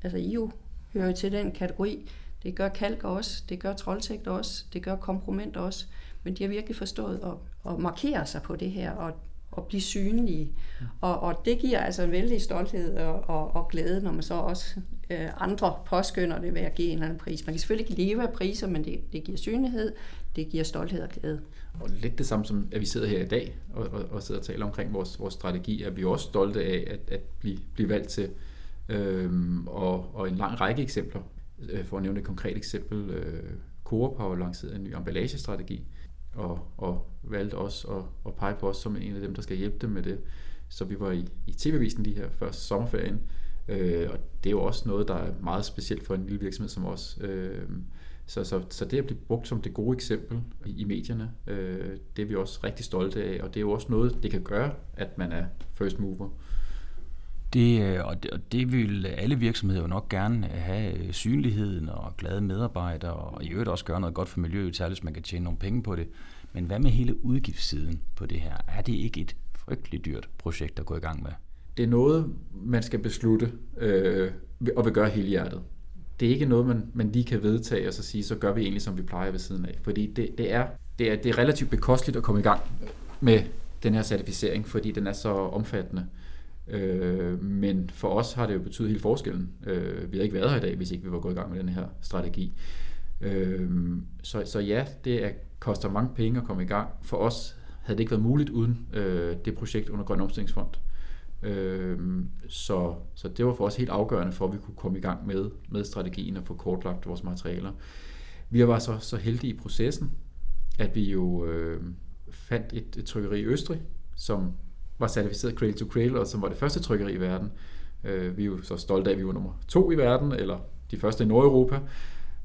Altså IO hører til den kategori. Det gør Kalk også, det gør troldtægt også, det gør Komproment også. Men de har virkelig forstået at, at markere sig på det her, og og blive synlige. Og, og det giver altså en vældig stolthed og, og, og glæde, når man så også øh, andre påskynder det ved at give en eller anden pris. Man kan selvfølgelig ikke leve af priser, men det, det giver synlighed, det giver stolthed og glæde. Og lidt det samme som, at vi sidder her i dag og, og, og sidder og taler omkring vores, vores strategi, at vi også stolte af at, at blive, blive valgt til. Øhm, og, og en lang række eksempler. Øh, for at nævne et konkret eksempel, øh, Coop har jo lanceret en ny emballagestrategi, og, og valgte også at, at pege på os som en af dem, der skal hjælpe dem med det. Så vi var i, i TV-visen lige her før sommerferien, øh, og det er jo også noget, der er meget specielt for en lille virksomhed som os. Øh, så, så, så det at blive brugt som det gode eksempel i, i medierne, øh, det er vi også rigtig stolte af, og det er jo også noget, det kan gøre, at man er first mover. Det, øh, og, det, og det vil alle virksomheder jo nok gerne øh, have øh, synligheden og glade medarbejdere, og i øvrigt også gøre noget godt for miljøet, særligt hvis man kan tjene nogle penge på det. Men hvad med hele udgiftssiden på det her? Er det ikke et frygteligt dyrt projekt at gå i gang med? Det er noget, man skal beslutte øh, og vil gøre hele hjertet. Det er ikke noget, man, man lige kan vedtage og så sige, så gør vi egentlig, som vi plejer ved siden af. Fordi det, det, er, det, er, det er relativt bekosteligt at komme i gang med den her certificering, fordi den er så omfattende. Øh, Øh, men for os har det jo betydet hele forskellen. Øh, vi havde ikke været her i dag, hvis ikke vi var gået i gang med den her strategi. Øh, så, så ja, det er, koster mange penge at komme i gang. For os havde det ikke været muligt uden øh, det projekt under Grøn Omstillingsfond. Øh, så, så det var for os helt afgørende for, at vi kunne komme i gang med, med strategien og få kortlagt vores materialer. Vi var så, så heldige i processen, at vi jo øh, fandt et, et trykkeri i Østrig, som var certificeret Cradle to Cradle, og som var det første trykkeri i verden. Øh, vi er jo så stolte af, at vi var nummer to i verden, eller de første i Nordeuropa.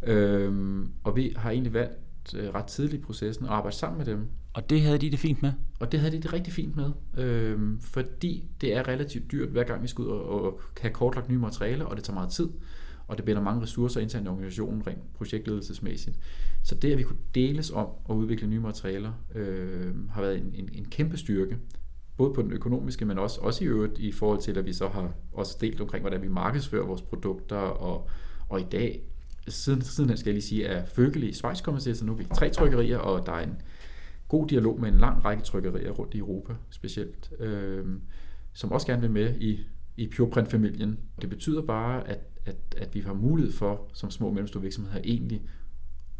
Øh, og vi har egentlig valgt øh, ret tidligt i processen at arbejde sammen med dem. Og det havde de det fint med? Og det havde de det rigtig fint med, øh, fordi det er relativt dyrt, hver gang vi skal ud og, og have kortlagt nye materialer, og det tager meget tid, og det binder mange ressourcer internt i organisationen, rent projektledelsesmæssigt. Så det, at vi kunne deles om at udvikle nye materialer, øh, har været en, en, en kæmpe styrke, både på den økonomiske, men også, også i øvrigt i forhold til, at vi så har også delt omkring, hvordan vi markedsfører vores produkter, og, og i dag, siden, siden skal jeg lige sige, er Føgel i Schweiz kommet til, så nu er vi tre trykkerier, og der er en god dialog med en lang række trykkerier rundt i Europa specielt, øh, som også gerne vil med i, i PurePrint-familien. Det betyder bare, at, at, at vi har mulighed for, som små og mellemstore virksomheder, egentlig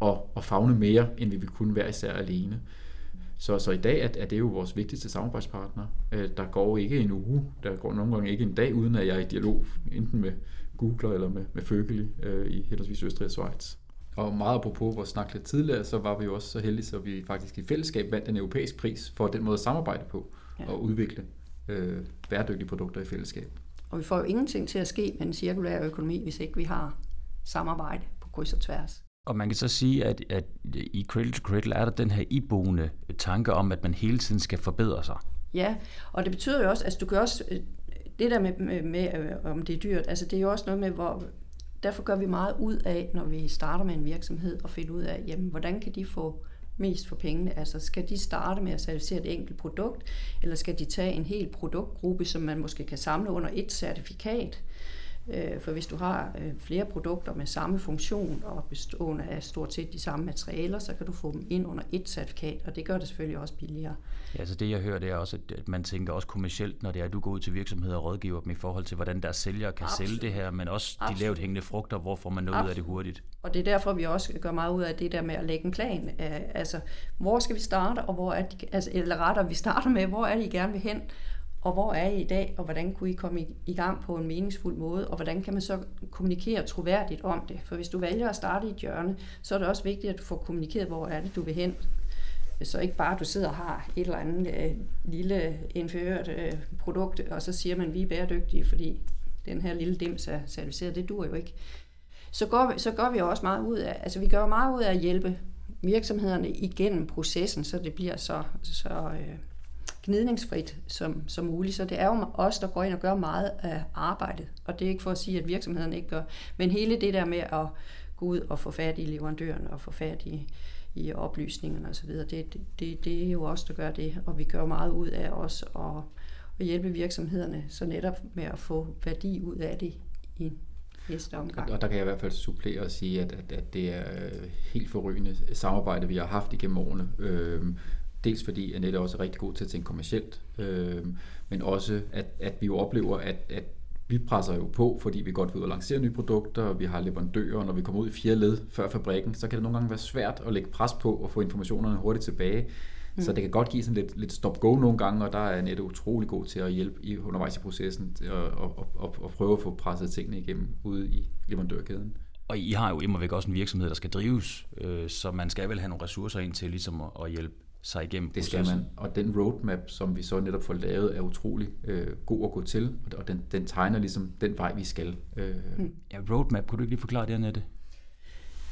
at, at fagne mere, end vi vil kunne være især alene. Så, så i dag er, er det jo vores vigtigste samarbejdspartner. Øh, der går ikke en uge, der går nogle gange ikke en dag, uden at jeg er i dialog, enten med Google eller med, med Føgeli øh, i henholdsvis Østrig og Schweiz. Og meget apropos vores snak lidt tidligere, så var vi jo også så heldige, så vi faktisk i fællesskab vandt en europæisk pris for den måde at samarbejde på ja. og udvikle øh, bæredygtige produkter i fællesskab. Og vi får jo ingenting til at ske med en cirkulær økonomi, hvis ikke vi har samarbejde på kryds og tværs. Og man kan så sige, at, at i Cradle to Cradle er der den her iboende tanke om, at man hele tiden skal forbedre sig. Ja, og det betyder jo også, at altså, du kan også, øh, det der med, med, med øh, om det er dyrt, altså det er jo også noget med, hvor, derfor gør vi meget ud af, når vi starter med en virksomhed, og finde ud af, jamen, hvordan kan de få mest for pengene? Altså skal de starte med at certificere et enkelt produkt, eller skal de tage en hel produktgruppe, som man måske kan samle under et certifikat? Øh, for hvis du har øh, flere produkter med samme funktion og bestående af stort set de samme materialer, så kan du få dem ind under et certifikat, og det gør det selvfølgelig også billigere. Ja, så det jeg hører, det er også, at man tænker også kommercielt, når det er, at du går ud til virksomheder og rådgiver dem i forhold til, hvordan deres sælgere kan Absolut. sælge det her, men også Absolut. de lavt hængende frugter, hvor får man noget Absolut. ud af det hurtigt. Og det er derfor, vi også gør meget ud af det der med at lægge en plan. Altså, hvor skal vi starte, og hvor er de, altså, eller rettere, vi starter med, hvor er det, I gerne vil hen, og hvor er I i dag, og hvordan kunne I komme i, i gang på en meningsfuld måde, og hvordan kan man så kommunikere troværdigt om det? For hvis du vælger at starte i et hjørne, så er det også vigtigt, at du får kommunikeret, hvor er det, du vil hen. Så ikke bare, at du sidder og har et eller andet øh, lille indført øh, produkt, og så siger man, at vi er bæredygtige, fordi den her lille dims er certificeret. Det dur jo ikke. Så går, vi, så går vi også meget ud af, altså vi gør meget ud af at hjælpe virksomhederne igennem processen, så det bliver så, så øh, gnidningsfrit som, som muligt. Så det er jo os, der går ind og gør meget af arbejdet. Og det er ikke for at sige, at virksomheden ikke gør. Men hele det der med at gå ud og få fat i leverandøren og få fat i, i oplysningerne osv. Det, det, det er jo også der gør det, og vi gør meget ud af os og, og hjælpe virksomhederne, så netop med at få værdi ud af det i næste omgang. Og der kan jeg i hvert fald supplere og sige, at, at, at det er helt forrygende samarbejde, vi har haft igennem årene. Øhm, dels fordi Annette også er rigtig god til at tænke kommercielt, øhm, men også at, at vi jo oplever, at, at vi presser jo på, fordi vi godt vil ud og lancere nye produkter, og vi har leverandører, og når vi kommer ud i fire led før fabrikken, så kan det nogle gange være svært at lægge pres på og få informationerne hurtigt tilbage. Mm. Så det kan godt give sådan lidt, lidt stop-go nogle gange, og der er Annette utrolig god til at hjælpe i, undervejs i processen og, og, og, og prøve at få presset tingene igennem ude i leverandørkæden. Og I har jo immer væk også en virksomhed, der skal drives, øh, så man skal vel have nogle ressourcer ind til ligesom at, at hjælpe sig igennem Det skal man, og den roadmap, som vi så netop får lavet, er utrolig øh, god at gå til, og den, den tegner ligesom den vej, vi skal. Øh. Mm. Ja, roadmap, kunne du ikke lige forklare det, Annette?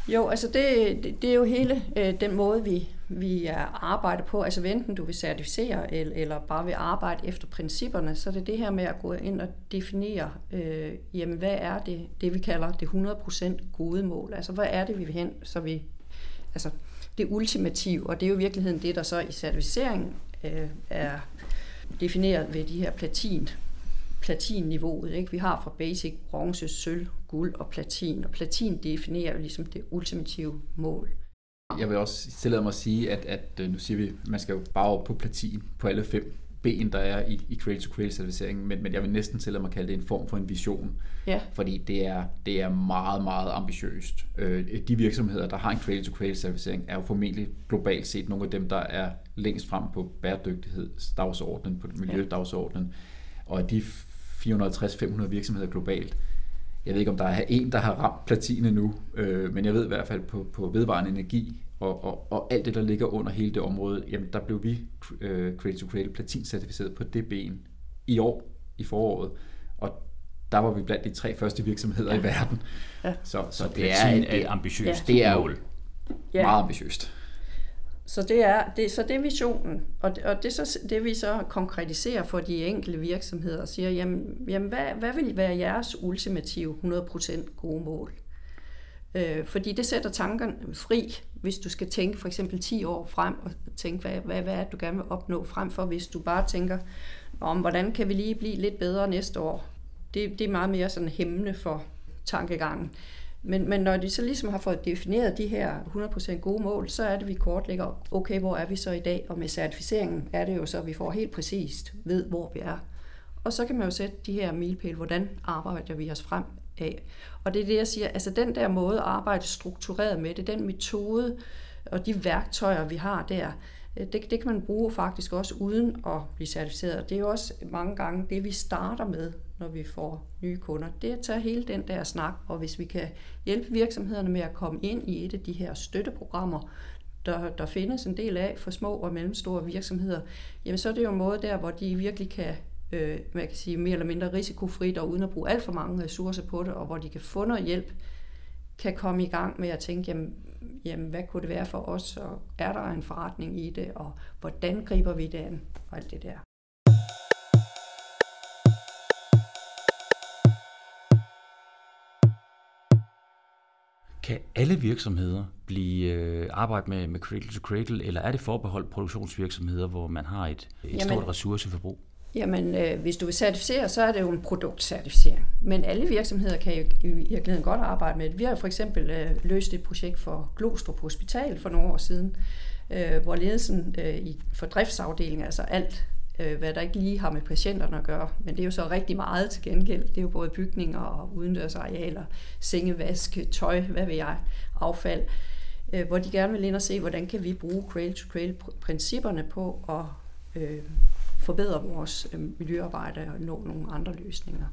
Jo, altså det, det, det er jo hele øh, den måde, vi, vi arbejder på. Altså enten du vil certificere, eller, eller bare vil arbejde efter principperne, så det er det her med at gå ind og definere, øh, jamen hvad er det, det vi kalder det 100% gode mål. Altså hvad er det, vi vil hen, så vi, altså det ultimative, og det er jo i virkeligheden det, der så i certificering øh, er defineret ved de her platin platinniveauet. Ikke? Vi har fra basic, bronze, sølv, guld og platin, og platin definerer jo ligesom det ultimative mål. Jeg vil også tillade mig at sige, at, at øh, nu siger vi, at man skal jo bare op på platin på alle fem ben, der er i, i Cradle to Cradle certificeringen, men, men jeg vil næsten tillade mig at kalde det en form for en vision. Ja. Fordi det er, det er meget, meget ambitiøst. Øh, de virksomheder, der har en Cradle to Cradle certificering, er jo formentlig globalt set nogle af dem, der er længst frem på bæredygtighedsdagsordenen, på miljødagsordenen. Ja. Og de 450-500 virksomheder globalt. Jeg ved ikke, om der er en, der har ramt platine nu, øh, men jeg ved i hvert fald på, på vedvarende energi og, og, og alt det, der ligger under hele det område, jamen der blev vi øh, Creative to Create platin-certificeret på det ben i år, i foråret. Og der var vi blandt de tre første virksomheder ja. i verden. Ja. Så, så, så det er et, et ambitiøst ja. det er mål. Ja. Meget ambitiøst. Så det er, det, så det er visionen, og det, og det, så, det vi så konkretiserer for de enkelte virksomheder og siger, jamen, jamen hvad, hvad vil være jeres ultimative 100% gode mål? Øh, fordi det sætter tankerne fri, hvis du skal tænke for eksempel 10 år frem og tænke, hvad, hvad, hvad er det, du gerne vil opnå frem for, hvis du bare tænker om, hvordan kan vi lige blive lidt bedre næste år? Det, det er meget mere sådan hæmmende for tankegangen. Men, men når de så ligesom har fået defineret de her 100% gode mål, så er det, vi kortlægger, okay, hvor er vi så i dag? Og med certificeringen er det jo så, at vi får helt præcist ved, hvor vi er. Og så kan man jo sætte de her milepæle, hvordan arbejder vi os frem af. Og det er det, jeg siger, altså den der måde at arbejde struktureret med det, den metode og de værktøjer, vi har der, øh, det, det kan man bruge faktisk også uden at blive certificeret. Det er jo også mange gange det, vi starter med, når vi får nye kunder. Det er at tage hele den der snak, og hvis vi kan hjælpe virksomhederne med at komme ind i et af de her støtteprogrammer, der, der findes en del af for små og mellemstore virksomheder, jamen så er det jo en måde der, hvor de virkelig kan øh, man kan sige, mere eller mindre risikofrit og uden at bruge alt for mange ressourcer på det, og hvor de kan få noget hjælp, kan komme i gang med at tænke, jamen, jamen, hvad kunne det være for os, og er der en forretning i det, og hvordan griber vi det an, og alt det der. Kan alle virksomheder blive øh, arbejde med, med cradle to cradle, eller er det forbeholdt produktionsvirksomheder, hvor man har et, et Jamen, stort ressourceforbrug? Jamen, øh, hvis du vil certificere, så er det jo en produktcertificering. Men alle virksomheder kan jo i virkeligheden godt arbejde med det. Vi har for eksempel øh, løst et projekt for Glostrup Hospital for nogle år siden, øh, hvor ledelsen øh, i, for driftsafdelingen, altså alt, øh, hvad der ikke lige har med patienterne at gøre, men det er jo så rigtig meget til gengæld. Det er jo både bygninger og udendørsarealer, sengevask, tøj, hvad ved jeg, affald, øh, hvor de gerne vil ind og se, hvordan kan vi bruge cradle-to-cradle-principperne på at øh, forbedre vores øhm, miljøarbejde og nå nogle andre løsninger.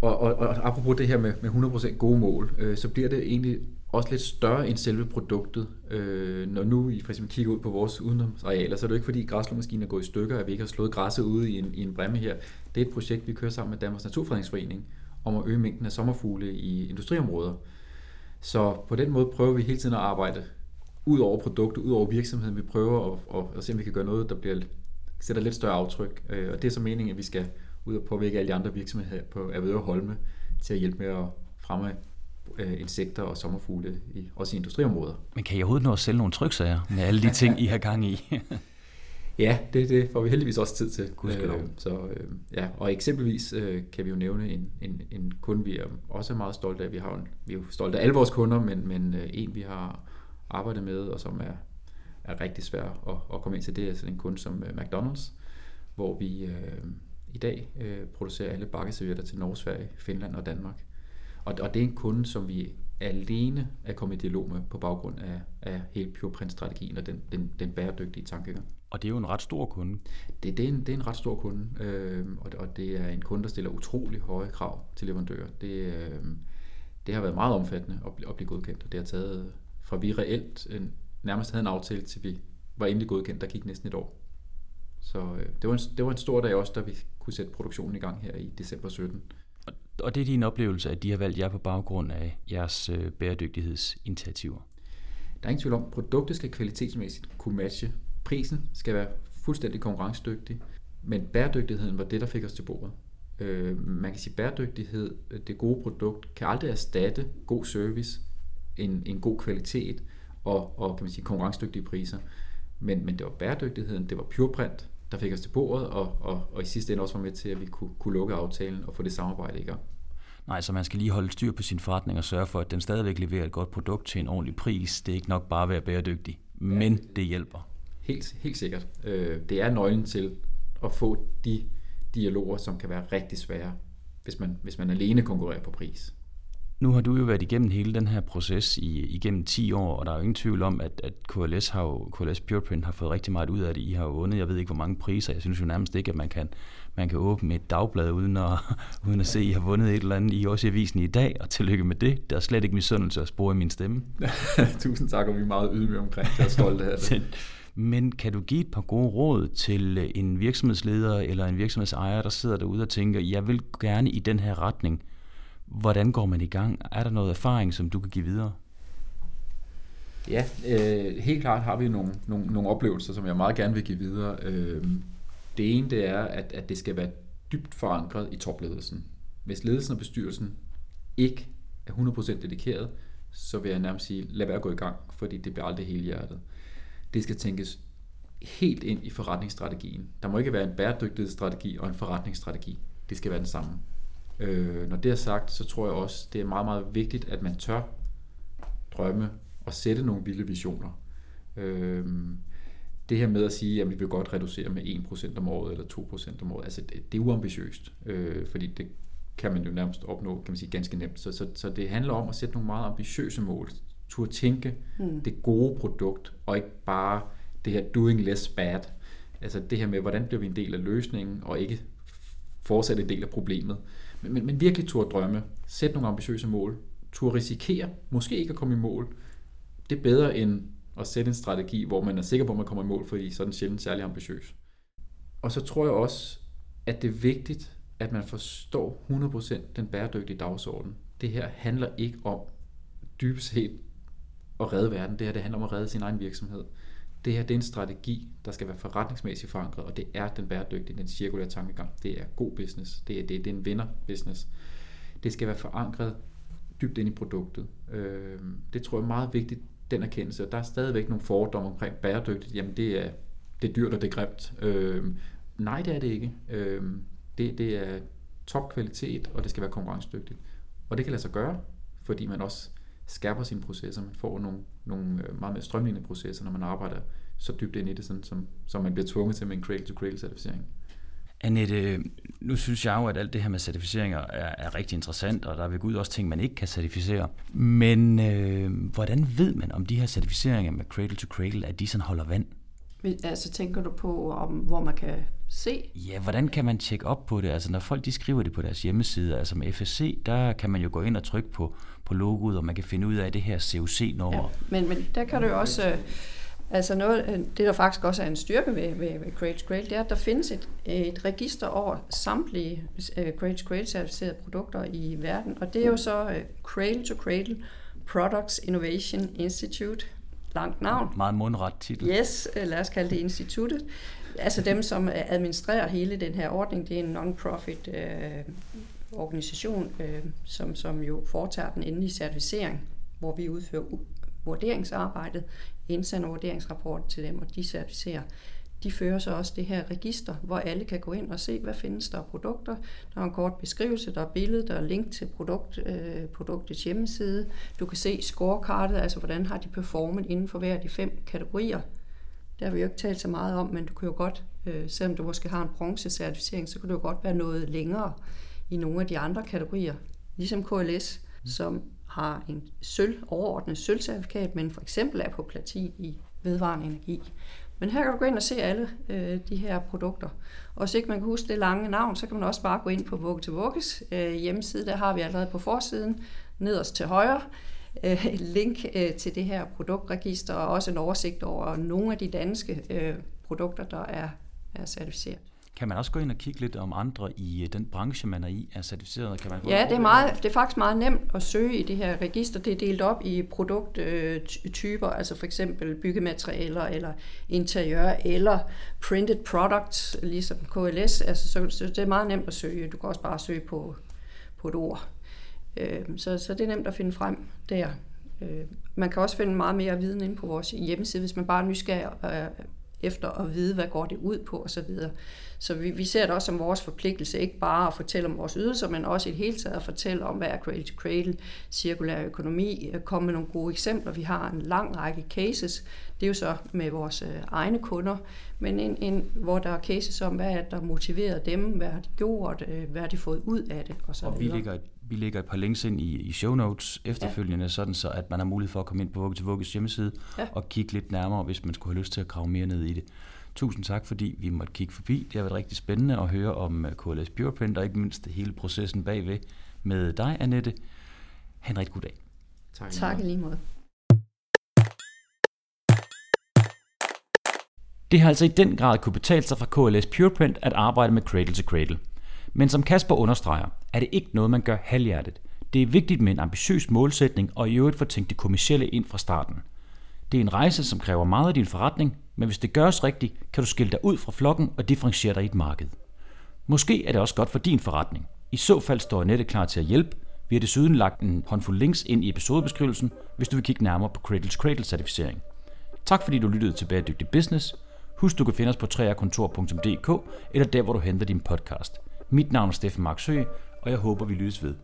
Og, og, og apropos det her med, med 100% gode mål, øh, så bliver det egentlig også lidt større end selve produktet. Øh, når nu I for eksempel kigger ud på vores udenomsarealer, så er det jo ikke fordi græslåmaskinen er gået i stykker, at vi ikke har slået græsset ude i en, i en bremme her. Det er et projekt, vi kører sammen med Danmarks Naturfredningsforening om at øge mængden af sommerfugle i industriområder. Så på den måde prøver vi hele tiden at arbejde ud over produktet, ud over virksomheden. Vi prøver at, at, at se, om vi kan gøre noget, der bliver, sætter lidt større aftryk. Øh, og det er så meningen, at vi skal ud og påvirke alle de andre virksomheder på Avedøre Holme til at hjælpe med at fremme øh, insekter og sommerfugle, i, også i industriområder. Men kan I overhovedet nå at sælge nogle tryksager med alle de ting, I har gang i? (laughs) Ja, det, det får vi heldigvis også tid til. Gudskelov. Øh, så, øh, ja, og eksempelvis øh, kan vi jo nævne en, en, en kunde, vi er også meget stolte af. Vi, har en, vi er jo stolte af alle vores kunder, men, men øh, en, vi har arbejdet med, og som er, er rigtig svær at, at komme ind til, det er sådan en kunde som øh, McDonald's, hvor vi øh, i dag øh, producerer alle bakkeservietter til Norge, Sverige, Finland og Danmark. Og, og det er en kunde, som vi alene er kommet i dialog med på baggrund af, af hele PurePrint-strategien og den, den, den bæredygtige tankegang. Og det er jo en ret stor kunde. Det, det, er, en, det er en ret stor kunde, øh, og, og det er en kunde, der stiller utrolig høje krav til leverandører. Det, øh, det har været meget omfattende at, blive, at blive godkendt, og det har taget fra vi reelt en, nærmest havde en aftale, til vi var endelig godkendt, der gik næsten et år. Så øh, det, var en, det var en stor dag også, da vi kunne sætte produktionen i gang her i december 17. Og det er din oplevelse, at de har valgt jer på baggrund af jeres øh, bæredygtighedsinitiativer? Der er ingen tvivl om, at produktet skal kvalitetsmæssigt kunne matche. Prisen skal være fuldstændig konkurrencedygtig, men bæredygtigheden var det, der fik os til bordet. Øh, man kan sige, at bæredygtighed, det gode produkt, kan aldrig erstatte god service, en, en god kvalitet og, og kan man sige, konkurrencedygtige priser. Men, men det var bæredygtigheden, det var pureprint, der fik os til bordet, og, og, og i sidste ende også var med til, at vi kunne, kunne lukke aftalen og få det samarbejde i gang. Nej, så man skal lige holde styr på sin forretning og sørge for, at den stadigvæk leverer et godt produkt til en ordentlig pris. Det er ikke nok bare at være bæredygtig, men det hjælper. Helt, helt sikkert. Øh, det er nøglen til at få de dialoger, som kan være rigtig svære, hvis man, hvis man alene konkurrerer på pris. Nu har du jo været igennem hele den her proces i, igennem 10 år, og der er jo ingen tvivl om, at, at KLS, har jo, KLS Pureprint har fået rigtig meget ud af det. I har jo vundet, jeg ved ikke hvor mange priser. Jeg synes jo nærmest ikke, at man kan, man kan åbne et dagblad uden at, (laughs) uden at se, at I har vundet et eller andet. I er også i avisen i dag, og tillykke med det. Der er slet ikke misundelse at spore i min stemme. (laughs) Tusind tak, og vi er meget ydmyge omkring det. Jeg er stolt af det. (laughs) Men kan du give et par gode råd til en virksomhedsleder eller en virksomhedsejer, der sidder derude og tænker, jeg vil gerne i den her retning. Hvordan går man i gang? Er der noget erfaring, som du kan give videre? Ja, øh, helt klart har vi nogle, nogle, nogle oplevelser, som jeg meget gerne vil give videre. Øh, det ene det er, at, at det skal være dybt forankret i topledelsen. Hvis ledelsen og bestyrelsen ikke er 100% dedikeret, så vil jeg nærmest sige, lad være at gå i gang, fordi det bliver aldrig hele hjertet. Det skal tænkes helt ind i forretningsstrategien. Der må ikke være en bæredygtighedsstrategi og en forretningsstrategi. Det skal være den samme. Øh, når det er sagt, så tror jeg også, det er meget, meget vigtigt, at man tør drømme og sætte nogle vilde visioner. Øh, det her med at sige, at vi vil godt reducere med 1% om året eller 2% om året, altså det, det er uambitiøst, øh, fordi det kan man jo nærmest opnå, kan man sige, ganske nemt. Så, så, så det handler om at sætte nogle meget ambitiøse mål, turde tænke mm. det gode produkt, og ikke bare det her doing less bad. Altså det her med, hvordan bliver vi en del af løsningen, og ikke fortsætte en del af problemet. Men, men, men virkelig turde drømme, sætte nogle ambitiøse mål, turde risikere, måske ikke at komme i mål. Det er bedre end at sætte en strategi, hvor man er sikker på, at man kommer i mål, fordi så er den sjældent særlig ambitiøs. Og så tror jeg også, at det er vigtigt, at man forstår 100% den bæredygtige dagsorden. Det her handler ikke om dybest set at redde verden. Det her det handler om at redde sin egen virksomhed. Det her det er en strategi, der skal være forretningsmæssigt forankret, og det er den bæredygtige, den cirkulære tankegang. Det er god business. Det er, det, det er en vinder-business. Det skal være forankret dybt ind i produktet. Øh, det tror jeg er meget vigtigt, den erkendelse. Der er stadigvæk nogle fordomme omkring bæredygtigt. Jamen det er, det er dyrt og det er grimt. Øh, nej, det er det ikke. Øh, det, det er topkvalitet, og det skal være konkurrencedygtigt. Og det kan lade sig gøre, fordi man også skærper sine processer. Man får nogle, nogle øh, meget mere strømlignende processer, når man arbejder så dybt ind i det, sådan, som, som man bliver tvunget til med en cradle-to-cradle-certificering. Annette, nu synes jeg jo, at alt det her med certificeringer er, er rigtig interessant, og der er ved Gud også ting, man ikke kan certificere. Men øh, hvordan ved man, om de her certificeringer med Cradle to Cradle, at de sådan holder vand? Altså tænker du på, om, hvor man kan se? Ja, hvordan kan man tjekke op på det? Altså når folk de skriver det på deres hjemmeside, altså med FSC, der kan man jo gå ind og trykke på, på logoet, og man kan finde ud af det her COC-nummer. Ja, men, men der kan du jo også... Altså noget, det der faktisk også er en styrke ved, ved, ved Great Grail, det er, at der findes et, et register over samtlige uh, Great Grail certificerede produkter i verden, og det er jo så uh, Cradle to Cradle Products Innovation Institute, langt navn. Meget mundret titel. Yes, lad os kalde det instituttet. Altså dem, som administrerer hele den her ordning, det er en non-profit uh, organisation, øh, som, som jo foretager den endelige certificering, hvor vi udfører vurderingsarbejdet, indsender vurderingsrapport til dem, og de certificerer. De fører så også det her register, hvor alle kan gå ind og se, hvad findes der af produkter. Der er en kort beskrivelse, der er billede, der er link til produkt, øh, produktets hjemmeside. Du kan se scorekartet, altså hvordan har de performet inden for hver af de fem kategorier. Det har vi jo ikke talt så meget om, men du kan jo godt, øh, selvom du måske har en bronzecertificering, så kan du jo godt være noget længere i nogle af de andre kategorier. Ligesom KLS, mm. som har en sølv, overordnet sølvcertifikat, men for eksempel er på platin i vedvarende energi. Men her kan du gå ind og se alle øh, de her produkter. Og hvis ikke man kan huske det lange navn, så kan man også bare gå ind på Vugge til Vugges øh, hjemmeside. Der har vi allerede på forsiden, nederst til højre, øh, link øh, til det her produktregister, og også en oversigt over nogle af de danske øh, produkter, der er, er certificeret. Kan man også gå ind og kigge lidt om andre i øh, den branche, man er i, er certificeret? Kan man ja, det er, meget, det er faktisk meget nemt at søge i det her register. Det er delt op i produkttyper, altså for eksempel byggematerialer eller interiør eller printed products, ligesom KLS. Altså, så, så det er meget nemt at søge. Du kan også bare søge på, på et ord. Øh, så, så det er nemt at finde frem der. Øh, man kan også finde meget mere viden inde på vores hjemmeside, hvis man bare er nysgerrig efter at vide, hvad går det ud på osv. Så vi, vi ser det også som vores forpligtelse, ikke bare at fortælle om vores ydelser, men også i det hele taget at fortælle om, hvad er cradle to cradle, cirkulær økonomi, komme med nogle gode eksempler. Vi har en lang række cases, det er jo så med vores øh, egne kunder, men en, en, hvor der er cases om, hvad er der motiverer dem, hvad har de gjort, øh, hvad har de fået ud af det, og så og vi lægger, vi lægger et par links ind i, i show notes efterfølgende, ja. sådan så at man har mulighed for at komme ind på Vugge til Vugges hjemmeside ja. og kigge lidt nærmere, hvis man skulle have lyst til at grave mere ned i det. Tusind tak, fordi vi måtte kigge forbi. Det har været rigtig spændende at høre om øh, KLS Pureprint, og ikke mindst hele processen bagved med dig, Annette. Ha' en rigtig god dag. Tak, tak lige måde. Det har altså i den grad kunne betale sig fra KLS Pureprint at arbejde med Cradle to Cradle. Men som Kasper understreger, er det ikke noget, man gør halvhjertet. Det er vigtigt med en ambitiøs målsætning og i øvrigt få tænkt det kommercielle ind fra starten. Det er en rejse, som kræver meget af din forretning, men hvis det gøres rigtigt, kan du skille dig ud fra flokken og differentiere dig i et marked. Måske er det også godt for din forretning. I så fald står Annette klar til at hjælpe. Vi har desuden lagt en håndfuld links ind i episodebeskrivelsen, hvis du vil kigge nærmere på Cradle to Cradle certificering. Tak fordi du lyttede til Bæredygtig Business. Husk, du kan finde os på 3rkontor.dk eller der, hvor du henter din podcast. Mit navn er Steffen Marksø, og jeg håber, vi lyttes ved.